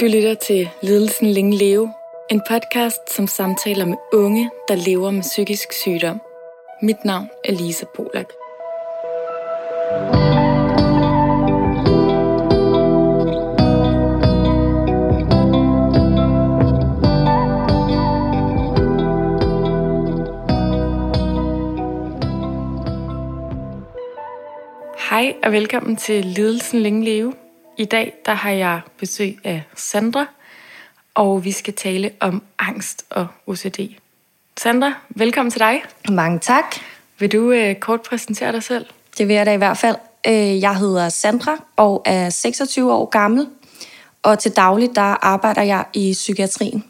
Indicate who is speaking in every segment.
Speaker 1: Du lytter til Lidelsen Længe Leve, en podcast, som samtaler med unge, der lever med psykisk sygdom. Mit navn er Lisa Polak. Hej og velkommen til Lidelsen Længe Leve. I dag der har jeg besøg af Sandra, og vi skal tale om angst og OCD. Sandra, velkommen til dig.
Speaker 2: Mange tak.
Speaker 1: Vil du øh, kort præsentere dig selv?
Speaker 2: Det vil jeg da i hvert fald. Øh, Jeg hedder Sandra og er 26 år gammel, og til daglig der arbejder jeg i psykiatrien.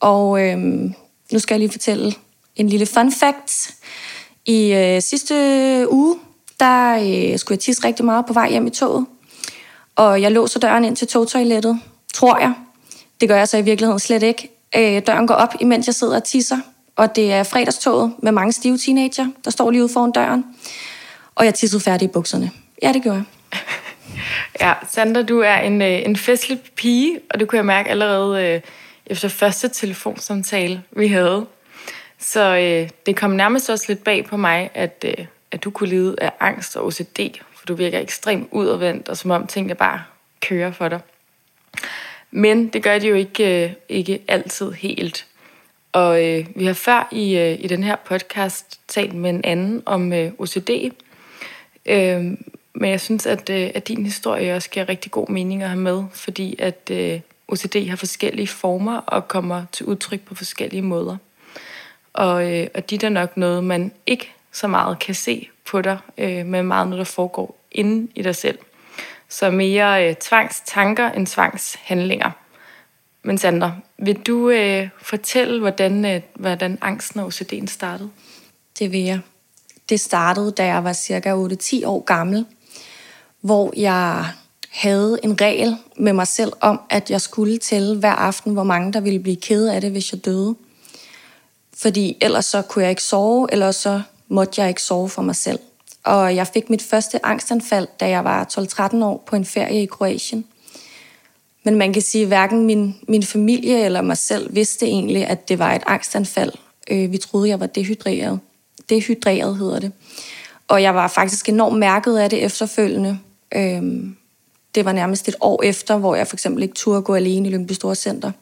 Speaker 2: Og øhm, nu skal jeg lige fortælle en lille fun fact. I øh, sidste uge, der øh, skulle jeg tisse rigtig meget på vej hjem i toget. Og jeg låser døren ind til togtoilettet, tror jeg. Det gør jeg så i virkeligheden slet ikke. Øh, døren går op, imens jeg sidder og tisser. Og det er fredagstoget med mange stive teenager, der står lige ude foran døren. Og jeg tissede færdig i bukserne. Ja, det gjorde jeg.
Speaker 1: Ja, Sandra, du er en, øh, en festlig pige, og det kunne jeg mærke allerede øh, efter første telefonsamtale, vi havde. Så øh, det kom nærmest også lidt bag på mig, at, øh, at du kunne lide af angst og OCD, for du virker ekstremt udadvendt, og som om tingene bare kører for dig. Men det gør de jo ikke, øh, ikke altid helt. Og øh, vi har før i, øh, i den her podcast talt med en anden om øh, OCD. Øh, men jeg synes, at, øh, at din historie også giver rigtig god mening at have med, fordi at øh, OCD har forskellige former og kommer til udtryk på forskellige måder. Og, øh, og de er nok noget, man ikke så meget kan se på dig, øh, men meget noget, der foregår inde i dig selv. Så mere øh, tvangstanker end tvangshandlinger. Men Sandra, vil du øh, fortælle, hvordan, øh, hvordan angsten og OCD'en startede?
Speaker 2: Det vil jeg. Det startede, da jeg var cirka 8-10 år gammel, hvor jeg havde en regel med mig selv om, at jeg skulle tælle hver aften, hvor mange der ville blive kede af det, hvis jeg døde. Fordi ellers så kunne jeg ikke sove, eller så måtte jeg ikke sove for mig selv. Og jeg fik mit første angstanfald, da jeg var 12-13 år på en ferie i Kroatien. Men man kan sige, at hverken min, min familie eller mig selv vidste egentlig, at det var et angstanfald. Øh, vi troede, jeg var dehydreret. Dehydreret hedder det. Og jeg var faktisk enormt mærket af det efterfølgende. Øh, det var nærmest et år efter, hvor jeg for eksempel ikke turde gå alene i Lyngby Storcenter.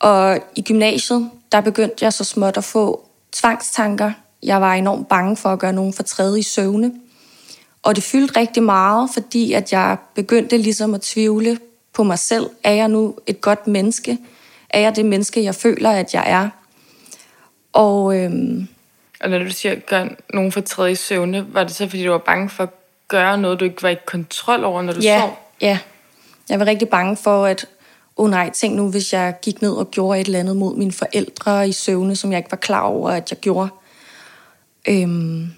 Speaker 2: Og i gymnasiet, der begyndte jeg så småt at få tvangstanker. Jeg var enormt bange for at gøre nogen fortræde i søvne. Og det fyldte rigtig meget, fordi at jeg begyndte ligesom at tvivle på mig selv. Er jeg nu et godt menneske? Er jeg det menneske, jeg føler, at jeg er? Og øhm,
Speaker 1: Og når du siger, gør nogen fortræde i søvne, var det så, fordi du var bange for at gøre noget, du ikke var i kontrol over, når du
Speaker 2: ja,
Speaker 1: sov?
Speaker 2: ja, jeg var rigtig bange for, at åh oh nej, tænk nu, hvis jeg gik ned og gjorde et eller andet mod mine forældre i søvne, som jeg ikke var klar over, at jeg gjorde. Øhm,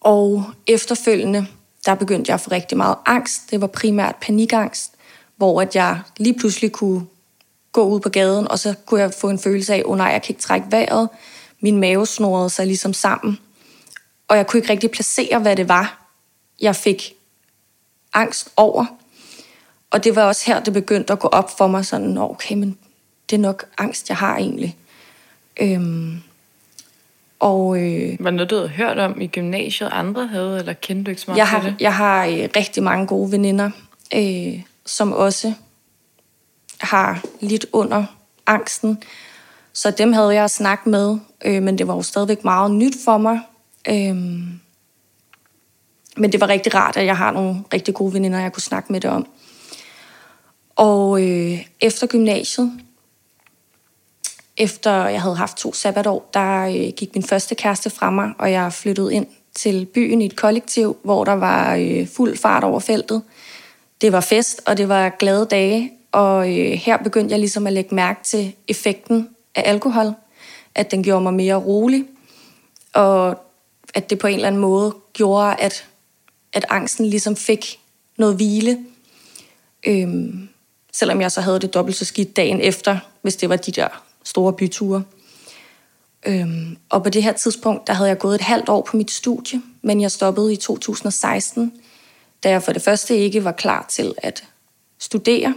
Speaker 2: og efterfølgende, der begyndte jeg at få rigtig meget angst. Det var primært panikangst, hvor at jeg lige pludselig kunne gå ud på gaden, og så kunne jeg få en følelse af, at oh nej, jeg kan ikke trække vejret. Min mave snorede sig ligesom sammen. Og jeg kunne ikke rigtig placere, hvad det var, jeg fik angst over. Og det var også her, det begyndte at gå op for mig, sådan, okay, men det er nok angst, jeg har egentlig. Øhm, og øh,
Speaker 1: Var noget, du havde hørt om i gymnasiet, andre havde, eller kendte du ikke så meget
Speaker 2: jeg har,
Speaker 1: det?
Speaker 2: jeg har øh, rigtig mange gode veninder, øh, som også har lidt under angsten. Så dem havde jeg snakket med, øh, men det var jo stadigvæk meget nyt for mig. Øh, men det var rigtig rart, at jeg har nogle rigtig gode veninder, jeg kunne snakke med det om. Og øh, efter gymnasiet, efter jeg havde haft to sabbatår, der øh, gik min første kæreste fra mig, og jeg flyttede ind til byen i et kollektiv, hvor der var øh, fuld fart over feltet. Det var fest, og det var glade dage, og øh, her begyndte jeg ligesom at lægge mærke til effekten af alkohol, at den gjorde mig mere rolig, og at det på en eller anden måde gjorde, at, at angsten ligesom fik noget hvile. Øhm, selvom jeg så havde det dobbelt så skidt dagen efter, hvis det var de der store byture. Øhm, og på det her tidspunkt, der havde jeg gået et halvt år på mit studie, men jeg stoppede i 2016, da jeg for det første ikke var klar til at studere,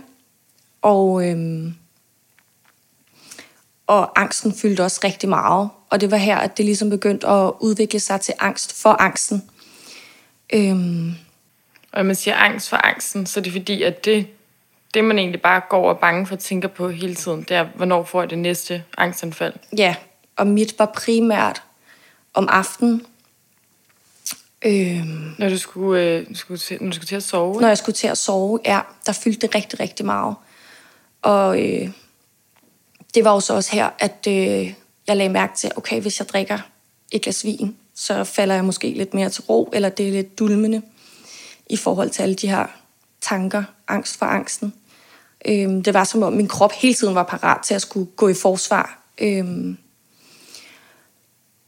Speaker 2: og, øhm, og angsten fyldte også rigtig meget. Og det var her, at det ligesom begyndte at udvikle sig til angst for angsten. Øhm,
Speaker 1: og når man siger angst for angsten, så er det fordi, at det, det man egentlig bare går og bange for at tænke på hele tiden, det er, hvornår får jeg det næste angstanfald?
Speaker 2: Ja, og mit var primært om aftenen.
Speaker 1: Øhm, når, du skulle, øh, skulle til, når du skulle til at sove?
Speaker 2: Når jeg skulle til at sove, ja. Der fyldte det rigtig, rigtig meget. Og øh, det var jo så også her, at øh, jeg lagde mærke til, okay, hvis jeg drikker et glas vin, så falder jeg måske lidt mere til ro, eller det er lidt dulmende i forhold til alle de her tanker, angst for angsten. Øhm, det var som om min krop hele tiden var parat til at skulle gå i forsvar. Øhm,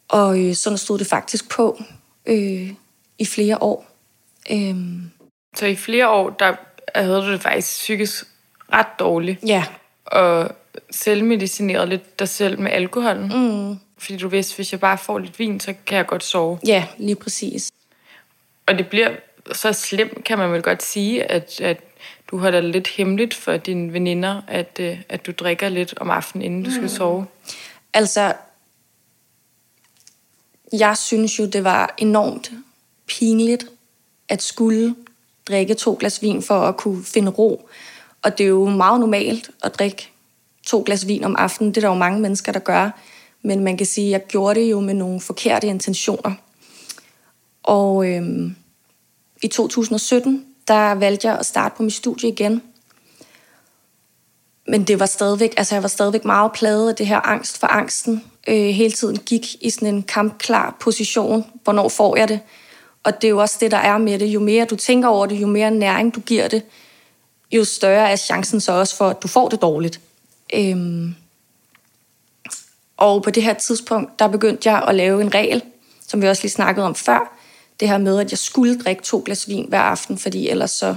Speaker 2: og øh, sådan stod det faktisk på øh, i flere år. Øhm.
Speaker 1: Så i flere år, der havde du det faktisk psykisk ret dårligt?
Speaker 2: Ja.
Speaker 1: Og selvmedicineret lidt dig selv med alkoholen?
Speaker 2: Mm.
Speaker 1: Fordi du vidste, hvis jeg bare får lidt vin, så kan jeg godt sove.
Speaker 2: Ja, lige præcis.
Speaker 1: Og det bliver så slemt, kan man vel godt sige, at, at du holder det lidt hemmeligt for dine veninder, at, øh, at du drikker lidt om aftenen, inden du skal mm. sove.
Speaker 2: Altså, jeg synes jo, det var enormt pinligt at skulle drikke to glas vin for at kunne finde ro. Og det er jo meget normalt at drikke to glas vin om aftenen. Det er der jo mange mennesker, der gør. Men man kan sige, at jeg gjorde det jo med nogle forkerte intentioner. Og øhm, i 2017, der valgte jeg at starte på mit studie igen. Men det var stadigvæk, altså jeg var stadigvæk meget plaget af det her angst for angsten. Øh, hele tiden gik i sådan en kampklar position. Hvornår får jeg det? Og det er jo også det, der er med det. Jo mere du tænker over det, jo mere næring du giver det, jo større er chancen så også for, at du får det dårligt. Øhm, og på det her tidspunkt, der begyndte jeg at lave en regel, som vi også lige snakkede om før. Det her med, at jeg skulle drikke to glas vin hver aften, fordi ellers så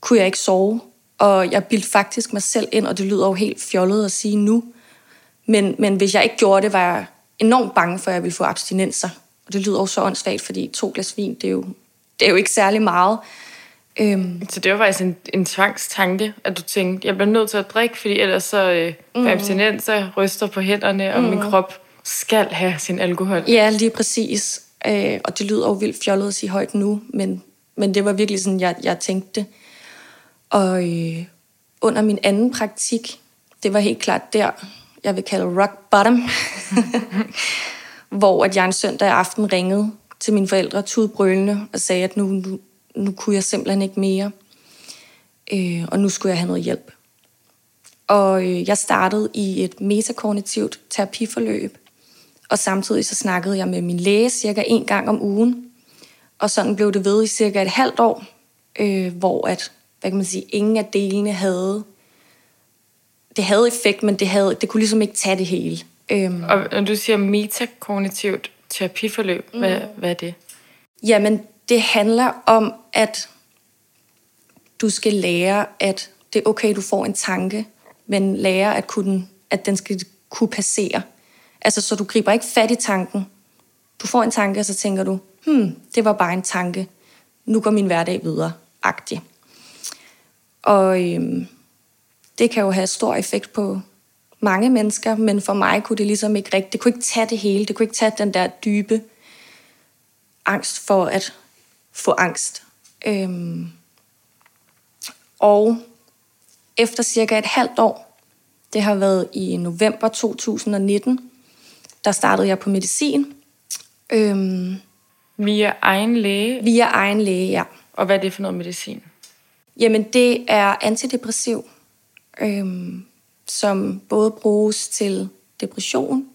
Speaker 2: kunne jeg ikke sove. Og jeg bildte faktisk mig selv ind, og det lyder jo helt fjollet at sige nu. Men, men hvis jeg ikke gjorde det, var jeg enormt bange for, at jeg ville få abstinenser. Og det lyder jo så åndssvagt, fordi to glas vin, det er jo, det er jo ikke særlig meget.
Speaker 1: Øhm. Så det var faktisk en, en tvangstanke, at du tænkte, jeg bliver nødt til at drikke, fordi ellers så øh, mm. abstinenser ryster på hænderne, og mm. min krop skal have sin alkohol.
Speaker 2: Ja, lige præcis. Øh, og det lyder jo vildt fjollet at sige højt nu, men, men det var virkelig sådan, jeg, jeg tænkte det. Og øh, under min anden praktik, det var helt klart der, jeg vil kalde rock bottom, hvor at jeg en søndag aften ringede til mine forældre, tudbrølende, og sagde, at nu, nu, nu kunne jeg simpelthen ikke mere. Øh, og nu skulle jeg have noget hjælp. Og øh, jeg startede i et metakognitivt terapiforløb, og samtidig så snakkede jeg med min læge cirka en gang om ugen. Og sådan blev det ved i cirka et halvt år, øh, hvor at, hvad kan man sige, ingen af delene havde det havde effekt, men det, havde, det kunne ligesom ikke tage det hele.
Speaker 1: Øhm. Og når du siger metakognitivt terapiforløb, mm. hvad, hvad er det?
Speaker 2: Jamen, det handler om, at du skal lære, at det er okay, du får en tanke, men lære, at, kunne, at den skal kunne passere. Altså, så du griber ikke fat i tanken. Du får en tanke, og så tænker du, hmm, det var bare en tanke. Nu går min hverdag videre. Agtig. Og øhm, det kan jo have stor effekt på mange mennesker, men for mig kunne det ligesom ikke rigtigt, det kunne ikke tage det hele, det kunne ikke tage den der dybe angst for at få angst. Øhm, og efter cirka et halvt år, det har været i november 2019, der startede jeg på medicin. Øhm,
Speaker 1: via egen læge?
Speaker 2: Via egen læge, ja.
Speaker 1: Og hvad er det for noget medicin?
Speaker 2: Jamen, det er antidepressiv, øhm, som både bruges til depression,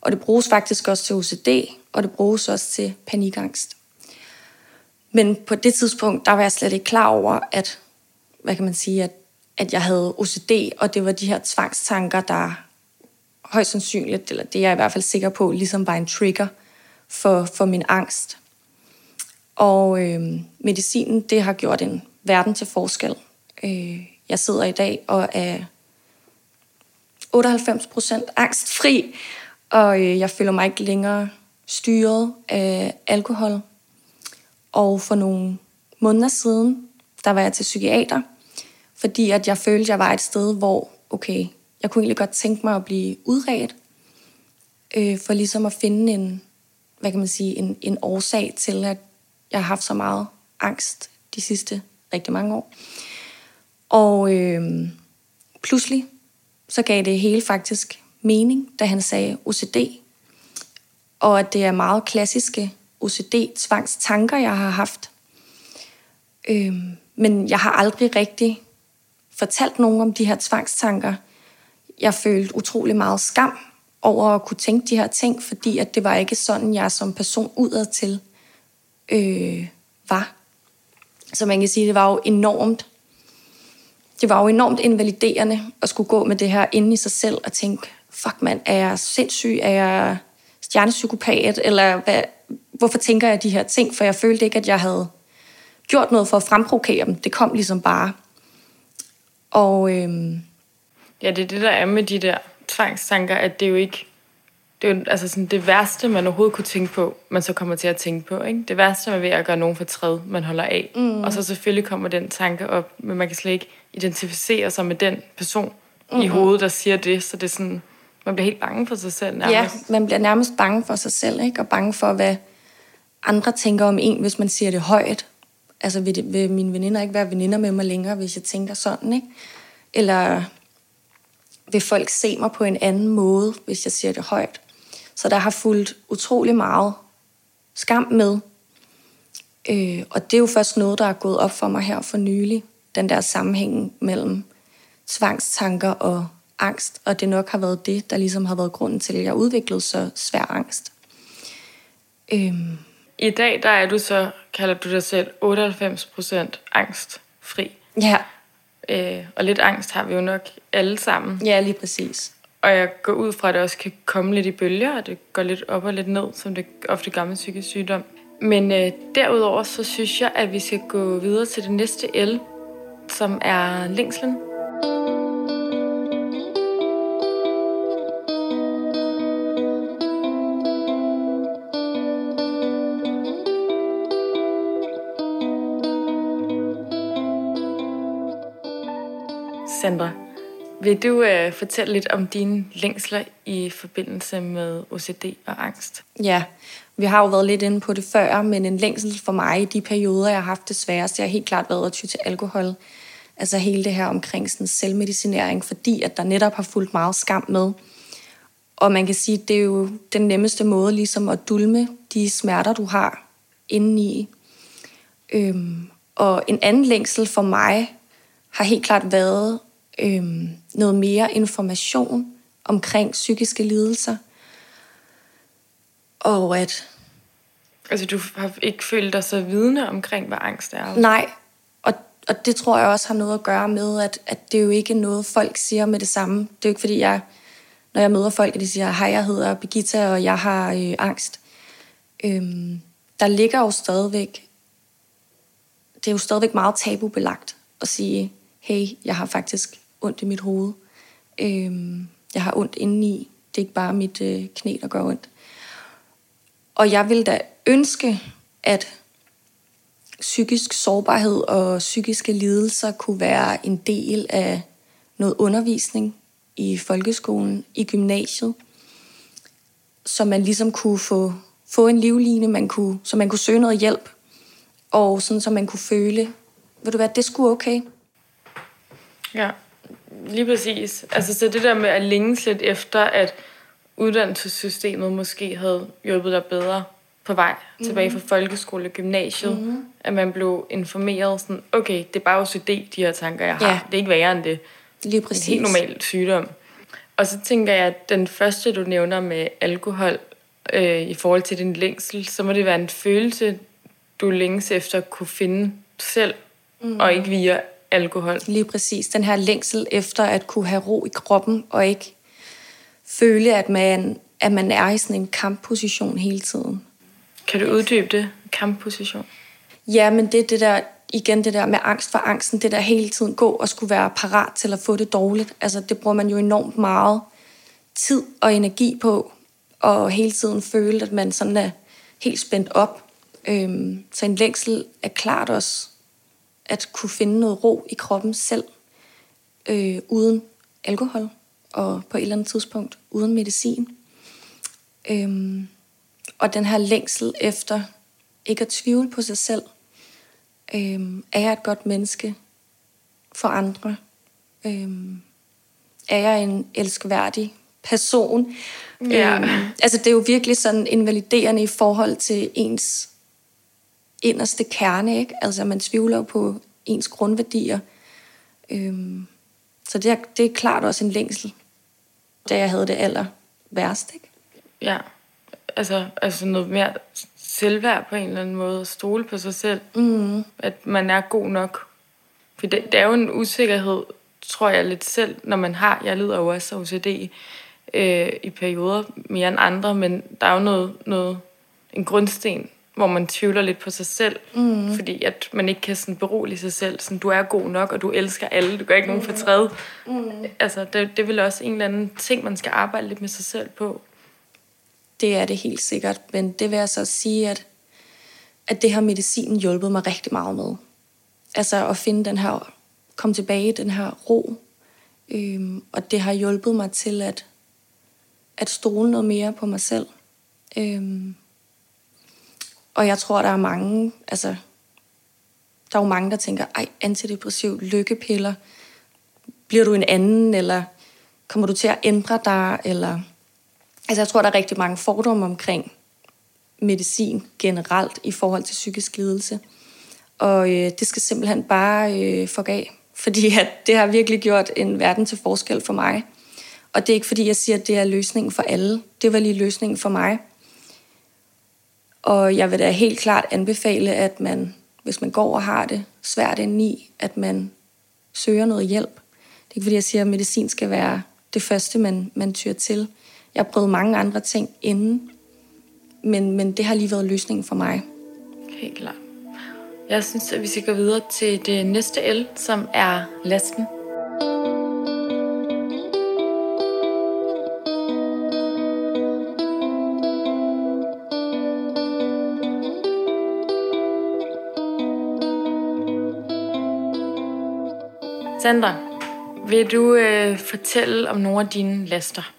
Speaker 2: og det bruges faktisk også til OCD, og det bruges også til panikangst. Men på det tidspunkt, der var jeg slet ikke klar over, at, hvad kan man sige, at, at jeg havde OCD, og det var de her tvangstanker, der højst sandsynligt, eller det er jeg i hvert fald sikker på, ligesom var en trigger for, for min angst. Og øh, medicinen, det har gjort en verden til forskel. Øh, jeg sidder i dag og er 98 procent angstfri, og øh, jeg føler mig ikke længere styret af alkohol. Og for nogle måneder siden, der var jeg til psykiater, fordi at jeg følte, at jeg var et sted, hvor, okay, jeg kunne egentlig godt tænke mig at blive udredt, øh, for ligesom at finde en, hvad kan man sige, en, en årsag til, at jeg har haft så meget angst de sidste rigtig mange år. Og øh, pludselig, så gav det hele faktisk mening, da han sagde OCD, og at det er meget klassiske OCD-tvangstanker, jeg har haft. Øh, men jeg har aldrig rigtig fortalt nogen om de her tvangstanker. Jeg følte utrolig meget skam over at kunne tænke de her ting, fordi at det var ikke sådan, jeg som person udad til øh, var. Så man kan sige, det var jo enormt det var jo enormt invaliderende at skulle gå med det her inde i sig selv og tænke, fuck mand, er jeg sindssyg, er jeg stjernepsykopat, eller hvad, hvorfor tænker jeg de her ting? For jeg følte ikke, at jeg havde gjort noget for at fremprovokere dem. Det kom ligesom bare. Og øhm,
Speaker 1: Ja, det er det, der er med de der tvangstanker, at det er jo ikke det, er jo, altså sådan, det værste, man overhovedet kunne tænke på, man så kommer til at tænke på. Ikke? Det værste er ved at gøre nogen fortræd, man holder af. Mm. Og så selvfølgelig kommer den tanke op, men man kan slet ikke identificere sig med den person mm-hmm. i hovedet, der siger det. Så det er sådan, man bliver helt bange for sig selv nærmest.
Speaker 2: Ja, man bliver nærmest bange for sig selv, ikke? og bange for, hvad andre tænker om en, hvis man siger det højt. Altså, vil, det, vil mine veninder ikke være veninder med mig længere, hvis jeg tænker sådan, ikke? Eller vil folk se mig på en anden måde, hvis jeg siger det højt? Så der har fulgt utrolig meget skam med. Øh, og det er jo først noget, der er gået op for mig her for nylig. Den der sammenhæng mellem tvangstanker og angst. Og det nok har været det, der ligesom har været grunden til, at jeg udviklede så svær angst.
Speaker 1: Øhm. I dag, der er du så, kalder du dig selv, 98% angstfri.
Speaker 2: Ja.
Speaker 1: Øh, og lidt angst har vi jo nok alle sammen.
Speaker 2: Ja, lige præcis.
Speaker 1: Og jeg går ud fra, at det også kan komme lidt i bølger, og det går lidt op og lidt ned, som det ofte gør med psykisk sygdom. Men øh, derudover, så synes jeg, at vi skal gå videre til det næste L, som er længslen. Vil du øh, fortælle lidt om dine længsler i forbindelse med OCD og angst?
Speaker 2: Ja, vi har jo været lidt inde på det før, men en længsel for mig i de perioder, jeg har haft det sværest, det har helt klart været at ty til alkohol. Altså hele det her omkring sådan selvmedicinering, fordi at der netop har fulgt meget skam med. Og man kan sige, at det er jo den nemmeste måde ligesom at dulme de smerter, du har indeni. Øhm, og en anden længsel for mig har helt klart været øhm, noget mere information omkring psykiske lidelser. Og at...
Speaker 1: Altså, du har ikke følt dig så vidne omkring, hvad angst er?
Speaker 2: Nej, og, og det tror jeg også har noget at gøre med, at, at det er jo ikke noget, folk siger med det samme. Det er jo ikke, fordi jeg, når jeg møder folk, at de siger, hej, jeg hedder Birgitta, og jeg har øh, angst. Øhm, der ligger jo stadigvæk... Det er jo stadigvæk meget tabubelagt at sige, hey, jeg har faktisk ondt i mit hoved. Øhm, jeg har ondt indeni. Det er ikke bare mit øh, knæ, der gør ondt. Og jeg vil da ønske, at psykisk sårbarhed og psykiske lidelser kunne være en del af noget undervisning i folkeskolen, i gymnasiet, så man ligesom kunne få, få en livline, man kunne, så man kunne søge noget hjælp, og sådan så man kunne føle, ved du hvad, det skulle okay.
Speaker 1: Ja. Lige præcis. Altså, så det der med at længes lidt efter, at uddannelsessystemet måske havde hjulpet dig bedre på vej mm. tilbage fra folkeskole og gymnasiet, mm. at man blev informeret sådan, okay, det er bare OCD, de her tanker, jeg har. Ja. Det er ikke værre end det.
Speaker 2: Lige præcis.
Speaker 1: Det er en helt normal sygdom. Og så tænker jeg, at den første, du nævner med alkohol, øh, i forhold til din længsel, så må det være en følelse, du længes efter at kunne finde selv, mm. og ikke via alkohol.
Speaker 2: Lige præcis. Den her længsel efter at kunne have ro i kroppen, og ikke føle, at man, at man er i sådan en kampposition hele tiden.
Speaker 1: Kan du uddybe det? Kampposition?
Speaker 2: Ja, men det er det der, igen det der med angst for angsten, det der hele tiden gå og skulle være parat til at få det dårligt. Altså det bruger man jo enormt meget tid og energi på, og hele tiden føle, at man sådan er helt spændt op. Øhm, så en længsel er klart også at kunne finde noget ro i kroppen selv, øh, uden alkohol, og på et eller andet tidspunkt uden medicin. Øhm, og den her længsel efter ikke at tvivle på sig selv. Øhm, er jeg et godt menneske for andre? Øhm, er jeg en elskværdig person?
Speaker 1: Ja.
Speaker 2: Øhm, altså det er jo virkelig sådan invaliderende i forhold til ens inderste kerne, ikke? Altså man tvivler på ens grundværdier. Øhm, så det er, det er klart også en længsel, da jeg havde det aller værst, ikke?
Speaker 1: Ja, altså, altså noget mere selvværd på en eller anden måde, at stole på sig selv, mm. at man er god nok. For det, det er jo en usikkerhed, tror jeg lidt selv, når man har, jeg lider jo også af OCD øh, i perioder mere end andre, men der er jo noget, noget en grundsten, hvor man tvivler lidt på sig selv, mm. fordi at man ikke kan sådan berolige sig selv, sådan, du er god nok, og du elsker alle, du gør ikke nogen fortræd. Mm. Altså, det, det er vel også en eller anden ting, man skal arbejde lidt med sig selv på.
Speaker 2: Det er det helt sikkert, men det vil jeg så sige, at, at det har medicinen hjulpet mig rigtig meget med. Altså at finde den her, komme tilbage i den her ro, øhm, og det har hjulpet mig til at, at stole noget mere på mig selv. Øhm, og jeg tror, der er mange, altså, der er jo mange, der tænker, ej, antidepressiv, lykkepiller, bliver du en anden, eller kommer du til at ændre dig, eller... Altså, jeg tror, der er rigtig mange fordomme omkring medicin generelt i forhold til psykisk lidelse. Og øh, det skal simpelthen bare øh, fuck af, fordi at det har virkelig gjort en verden til forskel for mig. Og det er ikke fordi, jeg siger, at det er løsningen for alle. Det var lige løsningen for mig. Og jeg vil da helt klart anbefale, at man, hvis man går og har det svært indeni, at man søger noget hjælp. Det er ikke fordi, jeg siger, at medicin skal være det første, man, man tyr til. Jeg har prøvet mange andre ting inden, men, men det har lige været løsningen for mig.
Speaker 1: Helt klart. Jeg synes, at vi skal gå videre til det næste el, som er lasten. Sandra, vil du øh, fortælle om nogle af dine laster?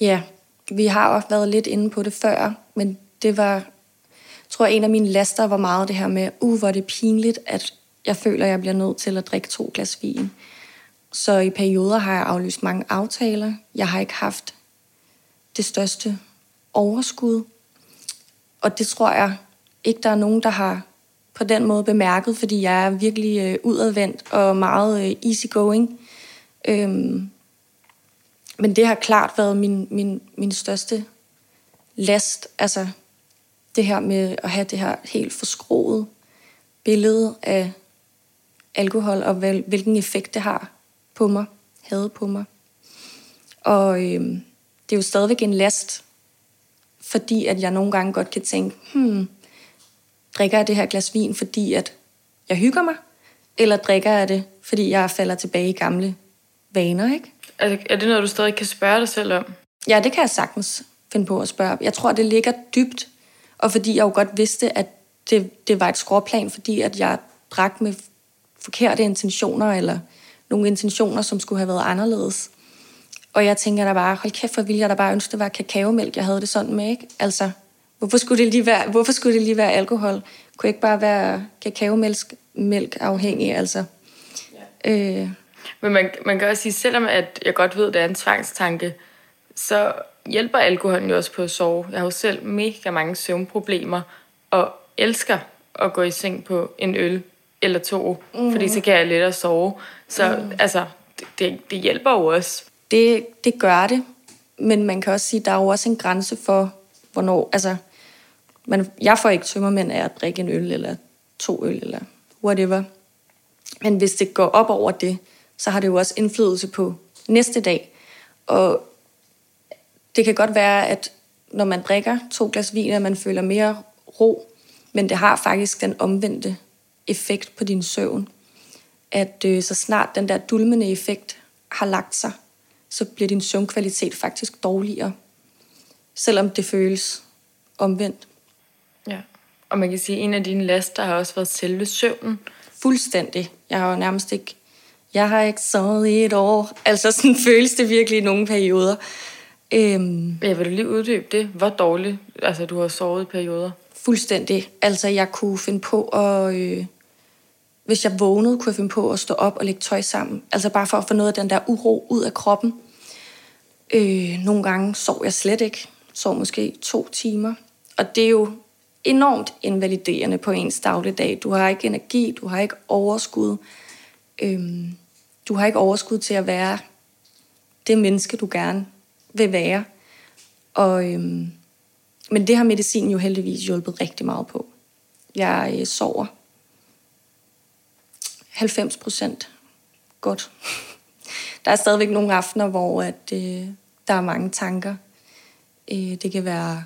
Speaker 2: Ja, vi har også været lidt inde på det før, men det var, jeg tror en af mine laster var meget det her med, uh, hvor det er pinligt, at jeg føler, at jeg bliver nødt til at drikke to glas vin. Så i perioder har jeg aflyst mange aftaler. Jeg har ikke haft det største overskud. Og det tror jeg ikke, der er nogen, der har på den måde bemærket, fordi jeg er virkelig øh, udadvendt og meget øh, easygoing. Øhm, men det har klart været min, min, min største last. Altså det her med at have det her helt forskroet billede af alkohol, og vel, hvilken effekt det har på mig, havde på mig. Og øhm, det er jo stadigvæk en last, fordi at jeg nogle gange godt kan tænke, hmm, drikker jeg det her glas vin, fordi at jeg hygger mig, eller drikker jeg det, fordi jeg falder tilbage i gamle vaner, ikke?
Speaker 1: Er det, er det noget, du stadig kan spørge dig selv om?
Speaker 2: Ja, det kan jeg sagtens finde på at spørge. Jeg tror, det ligger dybt, og fordi jeg jo godt vidste, at det, det var et skråplan, fordi at jeg drak med forkerte intentioner, eller nogle intentioner, som skulle have været anderledes. Og jeg tænker da bare, hold kæft, hvor ville jeg da bare ønske, det var kakaomælk, jeg havde det sådan med, ikke? Altså, Hvorfor skulle det lige være, hvorfor skulle det lige være alkohol? Kunne ikke bare være kakaomælk mælk afhængig, altså? Ja. Øh.
Speaker 1: Men man, man kan også sige, selvom at jeg godt ved, at det er en tvangstanke, så hjælper alkoholen jo også på at sove. Jeg har jo selv mega mange søvnproblemer, og elsker at gå i seng på en øl eller to, mm. fordi så kan jeg lettere sove. Så mm. altså, det, det hjælper jo også.
Speaker 2: Det, det gør det, men man kan også sige, at der er jo også en grænse for, hvornår, altså, men jeg får ikke tømmermænd af at drikke en øl, eller to øl, eller whatever. Men hvis det går op over det, så har det jo også indflydelse på næste dag. Og det kan godt være, at når man drikker to glas vin, at man føler mere ro, men det har faktisk den omvendte effekt på din søvn. At øh, så snart den der dulmende effekt har lagt sig, så bliver din søvnkvalitet faktisk dårligere. Selvom det føles omvendt.
Speaker 1: Og man kan sige, at en af dine laster har også været selve søvnen.
Speaker 2: Fuldstændig. Jeg har jo nærmest ikke... Jeg har ikke sovet i et år. Altså sådan føles det virkelig i nogle perioder.
Speaker 1: Øhm, ja, vil du lige uddybe det? Hvor dårligt altså, du har sovet i perioder?
Speaker 2: Fuldstændig. Altså, jeg kunne finde på at... Øh, hvis jeg vågnede, kunne jeg finde på at stå op og lægge tøj sammen. Altså bare for at få noget af den der uro ud af kroppen. Øh, nogle gange sov jeg slet ikke. Sov måske to timer. Og det er jo enormt invaliderende på ens dagligdag. Du har ikke energi, du har ikke overskud. Øhm, du har ikke overskud til at være det menneske, du gerne vil være. Og, øhm, men det har medicin jo heldigvis hjulpet rigtig meget på. Jeg øh, sover 90 procent godt. Der er stadigvæk nogle aftener, hvor at, øh, der er mange tanker. Øh, det kan være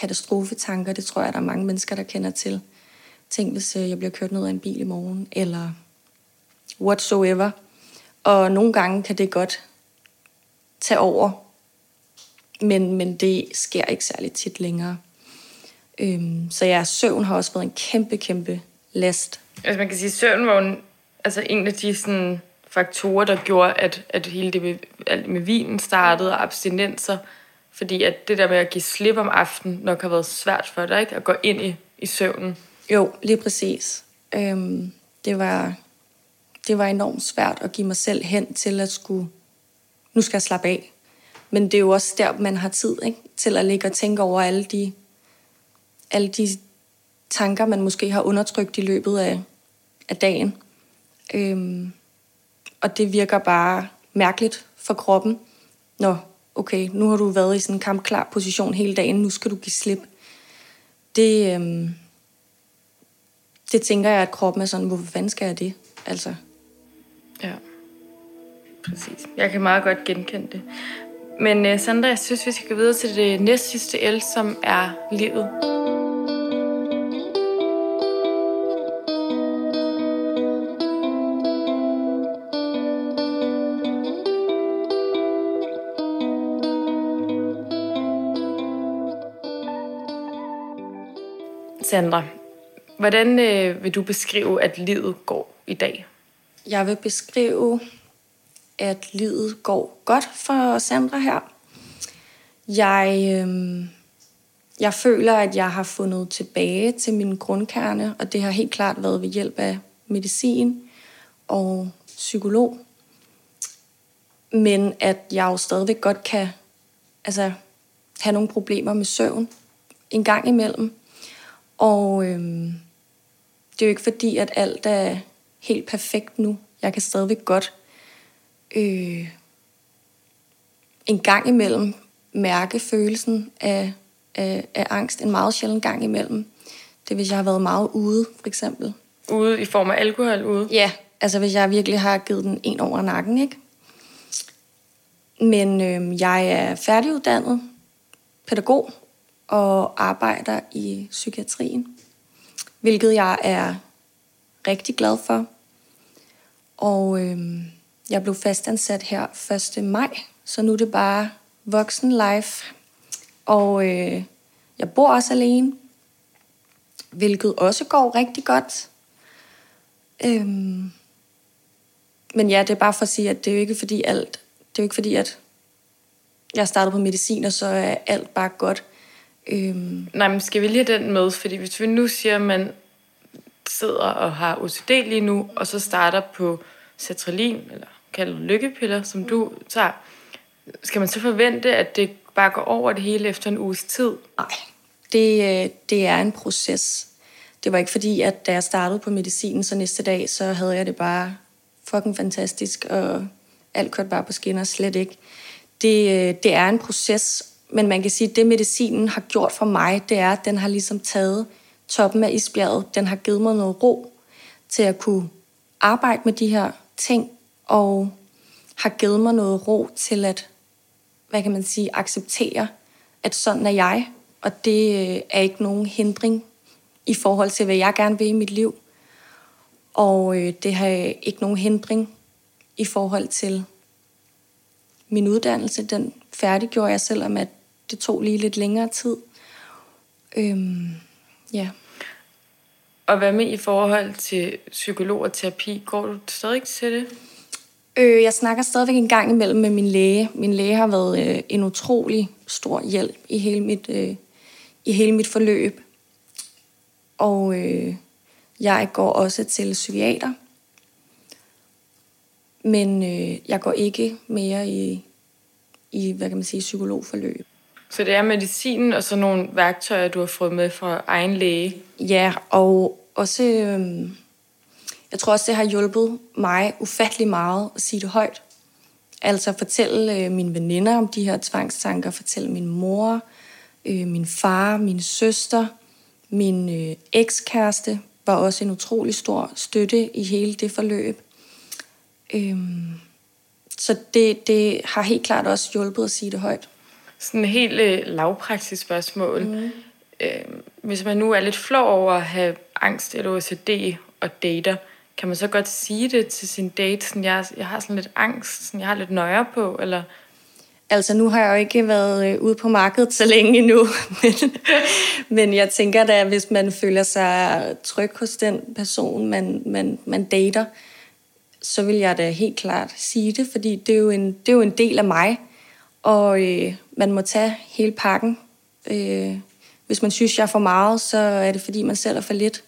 Speaker 2: katastrofetanker, det tror jeg, der er mange mennesker, der kender til. Tænk, hvis øh, jeg bliver kørt ned af en bil i morgen, eller whatsoever. Og nogle gange kan det godt tage over, men, men det sker ikke særlig tit længere. Øhm, så ja, søvn har også været en kæmpe, kæmpe last.
Speaker 1: Altså man kan sige, at søvn var en, altså en af de sådan, faktorer, der gjorde, at, at hele det med, alt med vinen startede, og abstinenser, fordi at det der med at give slip om aftenen nok har været svært for dig, ikke? At gå ind i, i søvnen.
Speaker 2: Jo, lige præcis. Øhm, det, var, det var enormt svært at give mig selv hen til at skulle, nu skal jeg slappe af. Men det er jo også der, man har tid ikke? til at ligge og tænke over alle de, alle de tanker, man måske har undertrykt i løbet af, af dagen. Øhm, og det virker bare mærkeligt for kroppen, når okay, nu har du været i sådan en kampklar position hele dagen, nu skal du give slip. Det, øhm, det tænker jeg, at kroppen er sådan, hvorfor fanden skal jeg det? Altså.
Speaker 1: Ja, præcis. Jeg kan meget godt genkende det. Men uh, Sandra, jeg synes, vi skal gå videre til det næst sidste el, som er livet. Sandra, hvordan øh, vil du beskrive, at livet går i dag?
Speaker 2: Jeg vil beskrive, at livet går godt for Sandra her. Jeg, øh, jeg føler, at jeg har fundet tilbage til min grundkerne, og det har helt klart været ved hjælp af medicin og psykolog. Men at jeg jo stadigvæk godt kan altså, have nogle problemer med søvn en gang imellem. Og øhm, det er jo ikke fordi, at alt er helt perfekt nu. Jeg kan stadigvæk godt øh, en gang imellem mærke følelsen af, af, af angst en meget sjældent gang imellem. Det hvis jeg har været meget ude, for eksempel.
Speaker 1: Ude i form af alkohol ude?
Speaker 2: Ja, altså hvis jeg virkelig har givet den en over nakken, ikke? Men øh, jeg er færdiguddannet pædagog, og arbejder i psykiatrien, hvilket jeg er rigtig glad for. Og øh, jeg blev fastansat her 1. maj, så nu er det bare voksen life. Og øh, jeg bor også alene, hvilket også går rigtig godt. Øhm, men ja, det er bare for at sige, at det er jo ikke fordi alt, det er jo ikke fordi, at jeg startede på medicin, og så er alt bare godt.
Speaker 1: Øhm. Nej, men skal vi lige have den med? Fordi hvis vi nu siger, at man sidder og har OCD lige nu, og så starter på sertralin, eller kaldet lykkepiller, som du tager, skal man så forvente, at det bare går over det hele efter en uges tid?
Speaker 2: Nej, det, øh, det er en proces. Det var ikke fordi, at da jeg startede på medicinen, så næste dag, så havde jeg det bare fucking fantastisk, og alt kørte bare på skinner, slet ikke. Det, øh, det er en proces, men man kan sige, at det medicinen har gjort for mig, det er, at den har ligesom taget toppen af isbjerget. Den har givet mig noget ro til at kunne arbejde med de her ting, og har givet mig noget ro til at, hvad kan man sige, acceptere, at sådan er jeg, og det øh, er ikke nogen hindring i forhold til, hvad jeg gerne vil i mit liv. Og øh, det har ikke nogen hindring i forhold til min uddannelse. Den færdiggjorde jeg, selvom at det tog lige lidt længere tid. Øhm, ja.
Speaker 1: Og hvad med i forhold til psykolog og terapi? Går du stadig til det?
Speaker 2: Øh, jeg snakker stadigvæk en gang imellem med min læge. Min læge har været øh, en utrolig stor hjælp i hele mit, øh, i hele mit forløb. Og øh, jeg går også til psykiater. Men øh, jeg går ikke mere i, i, hvad kan man sige, psykologforløb.
Speaker 1: Så det er medicinen og så nogle værktøjer, du har fået med fra egen læge?
Speaker 2: Ja, og også, øh, jeg tror også, det har hjulpet mig ufattelig meget at sige det højt. Altså fortælle øh, mine veninder om de her tvangstanker, fortælle min mor, øh, min far, min søster, min øh, ekskæreste var også en utrolig stor støtte i hele det forløb. Øhm, så det, det har helt klart også hjulpet at sige det højt.
Speaker 1: Sådan et helt øh, lavpraktisk spørgsmål. Mm. Øh, hvis man nu er lidt flov over at have angst eller OCD og dater, kan man så godt sige det til sin date, sådan, jeg, jeg har sådan lidt angst, sådan, jeg har lidt nøje på, eller...
Speaker 2: Altså, nu har jeg jo ikke været øh, ude på markedet så længe endnu, men, men jeg tænker da, hvis man føler sig tryg hos den person, man, man, man dater, så vil jeg da helt klart sige det, fordi det er jo en, det er jo en del af mig, og øh, man må tage hele pakken. Øh, hvis man synes, jeg er for meget, så er det, fordi man selv er for lidt.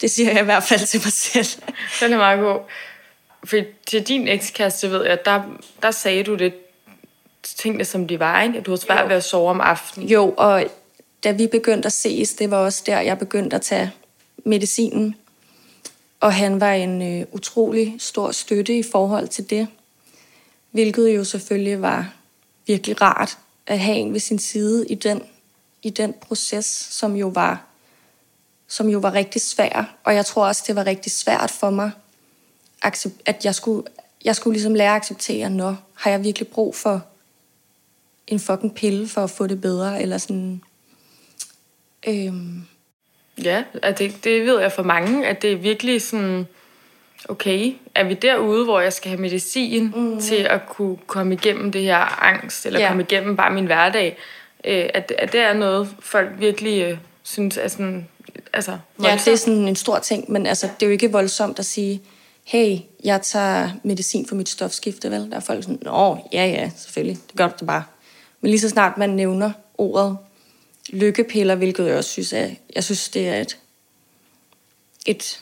Speaker 2: Det siger jeg i hvert fald til mig selv.
Speaker 1: Den er meget god. For til din ekskæreste, ved jeg, der, der sagde du det tingene, som de var, ikke? At du havde svært ved at sove om aftenen.
Speaker 2: Jo, og da vi begyndte at ses, det var også der, jeg begyndte at tage medicinen. Og han var en øh, utrolig stor støtte i forhold til det. Hvilket jo selvfølgelig var virkelig rart at have en ved sin side i den, i den proces, som jo var som jo var rigtig svær. Og jeg tror også, det var rigtig svært for mig, at jeg skulle, jeg skulle ligesom lære at acceptere, når har jeg virkelig brug for en fucking pille for at få det bedre, eller sådan... Øhm.
Speaker 1: Ja, det, det ved jeg for mange, at det er virkelig sådan, okay, er vi derude, hvor jeg skal have medicin mm. til at kunne komme igennem det her angst, eller ja. komme igennem bare min hverdag, øh, at, at det er noget, folk virkelig øh, synes er sådan, altså
Speaker 2: voldsomt. Ja, det er sådan en stor ting, men altså, det er jo ikke voldsomt at sige, hey, jeg tager medicin for mit stofskifte, vel? Der er folk sådan, åh, ja, ja, selvfølgelig, det gør du det bare. Men lige så snart man nævner ordet lykkepiller, hvilket jeg også synes er, jeg synes, det er et, et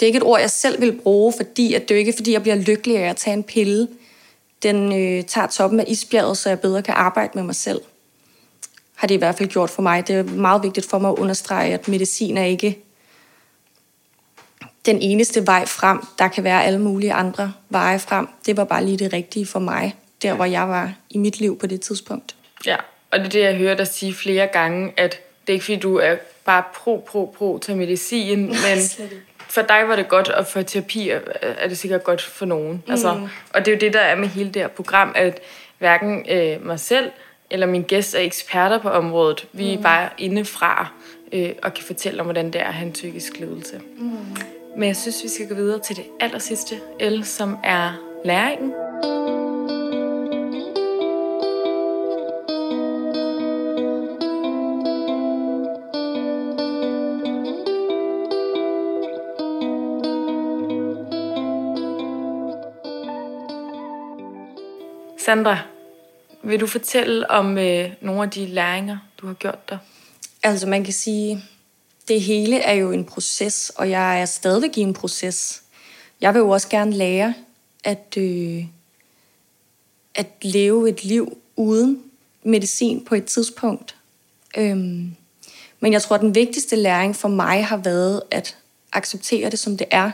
Speaker 2: det er ikke et ord, jeg selv vil bruge, fordi at det er ikke fordi, jeg bliver lykkelig af at tage en pille. Den øh, tager toppen af isbjerget, så jeg bedre kan arbejde med mig selv. Har det i hvert fald gjort for mig. Det er meget vigtigt for mig at understrege, at medicin er ikke den eneste vej frem. Der kan være alle mulige andre veje frem. Det var bare lige det rigtige for mig der hvor jeg var i mit liv på det tidspunkt.
Speaker 1: Ja, og det er det, jeg hører dig sige flere gange, at det er ikke fordi, du er bare pro, pro, pro til medicin, men for dig var det godt, og for terapi er det sikkert godt for nogen. Mm. Altså, og det er jo det, der er med hele det her program, at hverken øh, mig selv eller min gæst er eksperter på området. Vi mm. er bare indefra øh, og kan fortælle om, hvordan det er at have en psykisk ledelse. Mm. Men jeg synes, vi skal gå videre til det aller sidste L, som er læringen. Sandra, vil du fortælle om øh, nogle af de læringer, du har gjort dig?
Speaker 2: Altså man kan sige, det hele er jo en proces, og jeg er stadigvæk i en proces. Jeg vil jo også gerne lære at, øh, at leve et liv uden medicin på et tidspunkt. Øhm, men jeg tror, at den vigtigste læring for mig har været at acceptere det, som det er.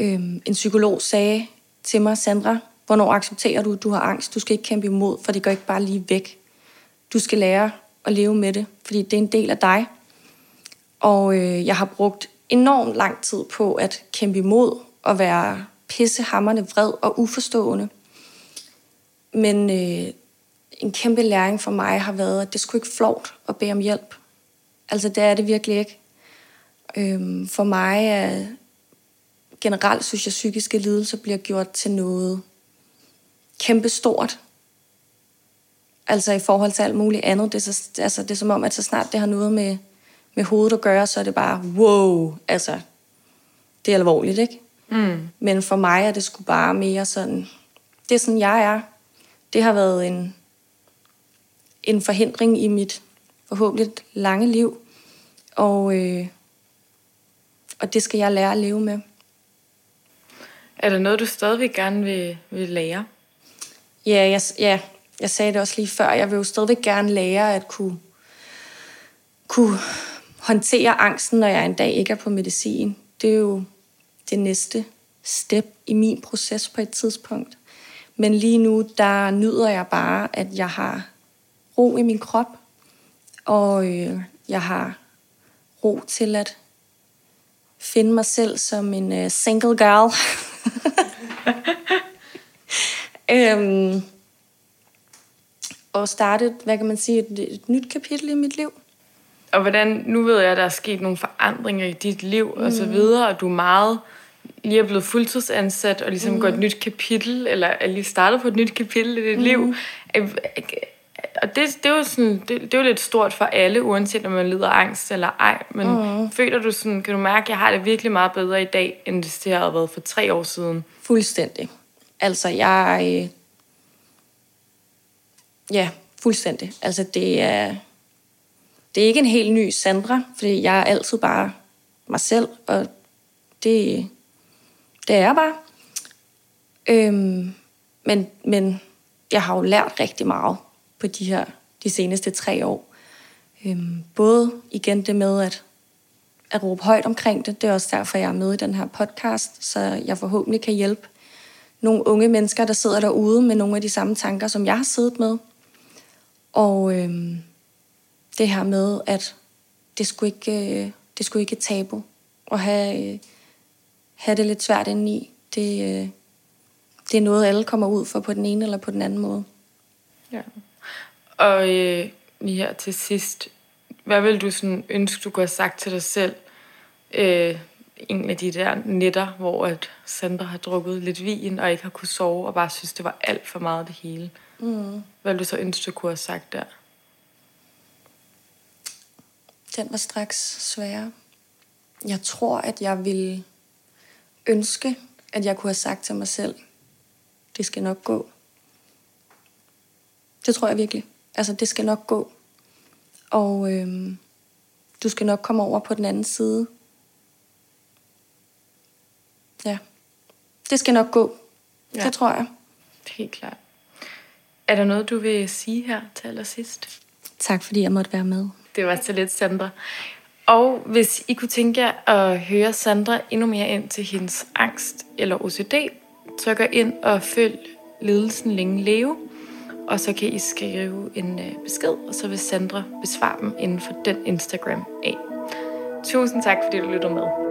Speaker 2: Øhm, en psykolog sagde til mig, Sandra, Hvornår accepterer du, at du har angst? Du skal ikke kæmpe imod, for det går ikke bare lige væk. Du skal lære at leve med det, fordi det er en del af dig. Og øh, jeg har brugt enormt lang tid på at kæmpe imod og være pissehammerne vred og uforstående. Men øh, en kæmpe læring for mig har været, at det skulle ikke flot at bede om hjælp. Altså det er det virkelig ikke. Øhm, for mig er generelt synes jeg, at psykiske lidelser bliver gjort til noget kæmpe stort. Altså i forhold til alt muligt andet. Det er, så, altså, det er som om, at så snart det har noget med, med hovedet at gøre, så er det bare, wow, altså, det er alvorligt, ikke?
Speaker 1: Mm.
Speaker 2: Men for mig er det sgu bare mere sådan, det er sådan, jeg er. Det har været en, en forhindring i mit forhåbentlig lange liv, og, øh, og det skal jeg lære at leve med.
Speaker 1: Er der noget, du stadigvæk gerne vil, vil lære?
Speaker 2: Ja, jeg, ja, jeg sagde det også lige før. Jeg vil jo stadigvæk gerne lære at kunne, kunne håndtere angsten, når jeg en dag ikke er på medicin. Det er jo det næste step i min proces på et tidspunkt. Men lige nu, der nyder jeg bare, at jeg har ro i min krop, og øh, jeg har ro til at finde mig selv som en uh, single girl. øhm, og starte, hvad kan man sige, et, et nyt kapitel i mit liv.
Speaker 1: Og hvordan, nu ved jeg, at der er sket nogle forandringer i dit liv mm. og så videre, og du er meget lige er blevet fuldtidsansat og ligesom mm. går et nyt kapitel, eller er lige startet på et nyt kapitel i dit mm. liv. Og det, det, er jo sådan, det, det er jo lidt stort for alle, uanset om man lider angst eller ej. Men mm. føler du sådan, kan du mærke, at jeg har det virkelig meget bedre i dag, end det havde været for tre år siden?
Speaker 2: Fuldstændig. Altså, jeg... Øh, ja, fuldstændig. Altså, det er... Det er ikke en helt ny Sandra, fordi jeg er altid bare mig selv, og det, det er jeg bare. Øhm, men, men jeg har jo lært rigtig meget på de her de seneste tre år. Øhm, både igen det med at, at råbe højt omkring det. Det er også derfor, jeg er med i den her podcast, så jeg forhåbentlig kan hjælpe nogle unge mennesker, der sidder derude med nogle af de samme tanker, som jeg har siddet med. Og øh, det her med, at det skulle ikke, øh, det skulle ikke tabu at have, øh, have det lidt svært indeni. Det, øh, det er noget, alle kommer ud for på den ene eller på den anden måde.
Speaker 1: Ja. Og øh, lige her til sidst, hvad vil du sådan ønske, du kunne have sagt til dig selv øh, en af de der nætter, hvor at Sandra har drukket lidt vin og ikke har kunne sove og bare synes, det var alt for meget det hele? Mm. Hvad vil du så ønske, du kunne have sagt der?
Speaker 2: Den var straks sværere. Jeg tror, at jeg ville ønske, at jeg kunne have sagt til mig selv, det skal nok gå. Det tror jeg virkelig. Altså, det skal nok gå. Og øhm, du skal nok komme over på den anden side. Ja. Det skal nok gå. Ja. Det tror jeg.
Speaker 1: Helt klart. Er der noget, du vil sige her til allersidst?
Speaker 2: Tak, fordi jeg måtte være med.
Speaker 1: Det var så lidt, Sandra. Og hvis I kunne tænke jer at høre Sandra endnu mere ind til hendes angst eller OCD, så gå ind og følg ledelsen længe leve, og så kan I skrive en øh, besked, og så vil Sandra besvare dem inden for den Instagram af. Tusind tak, fordi du lyttede med.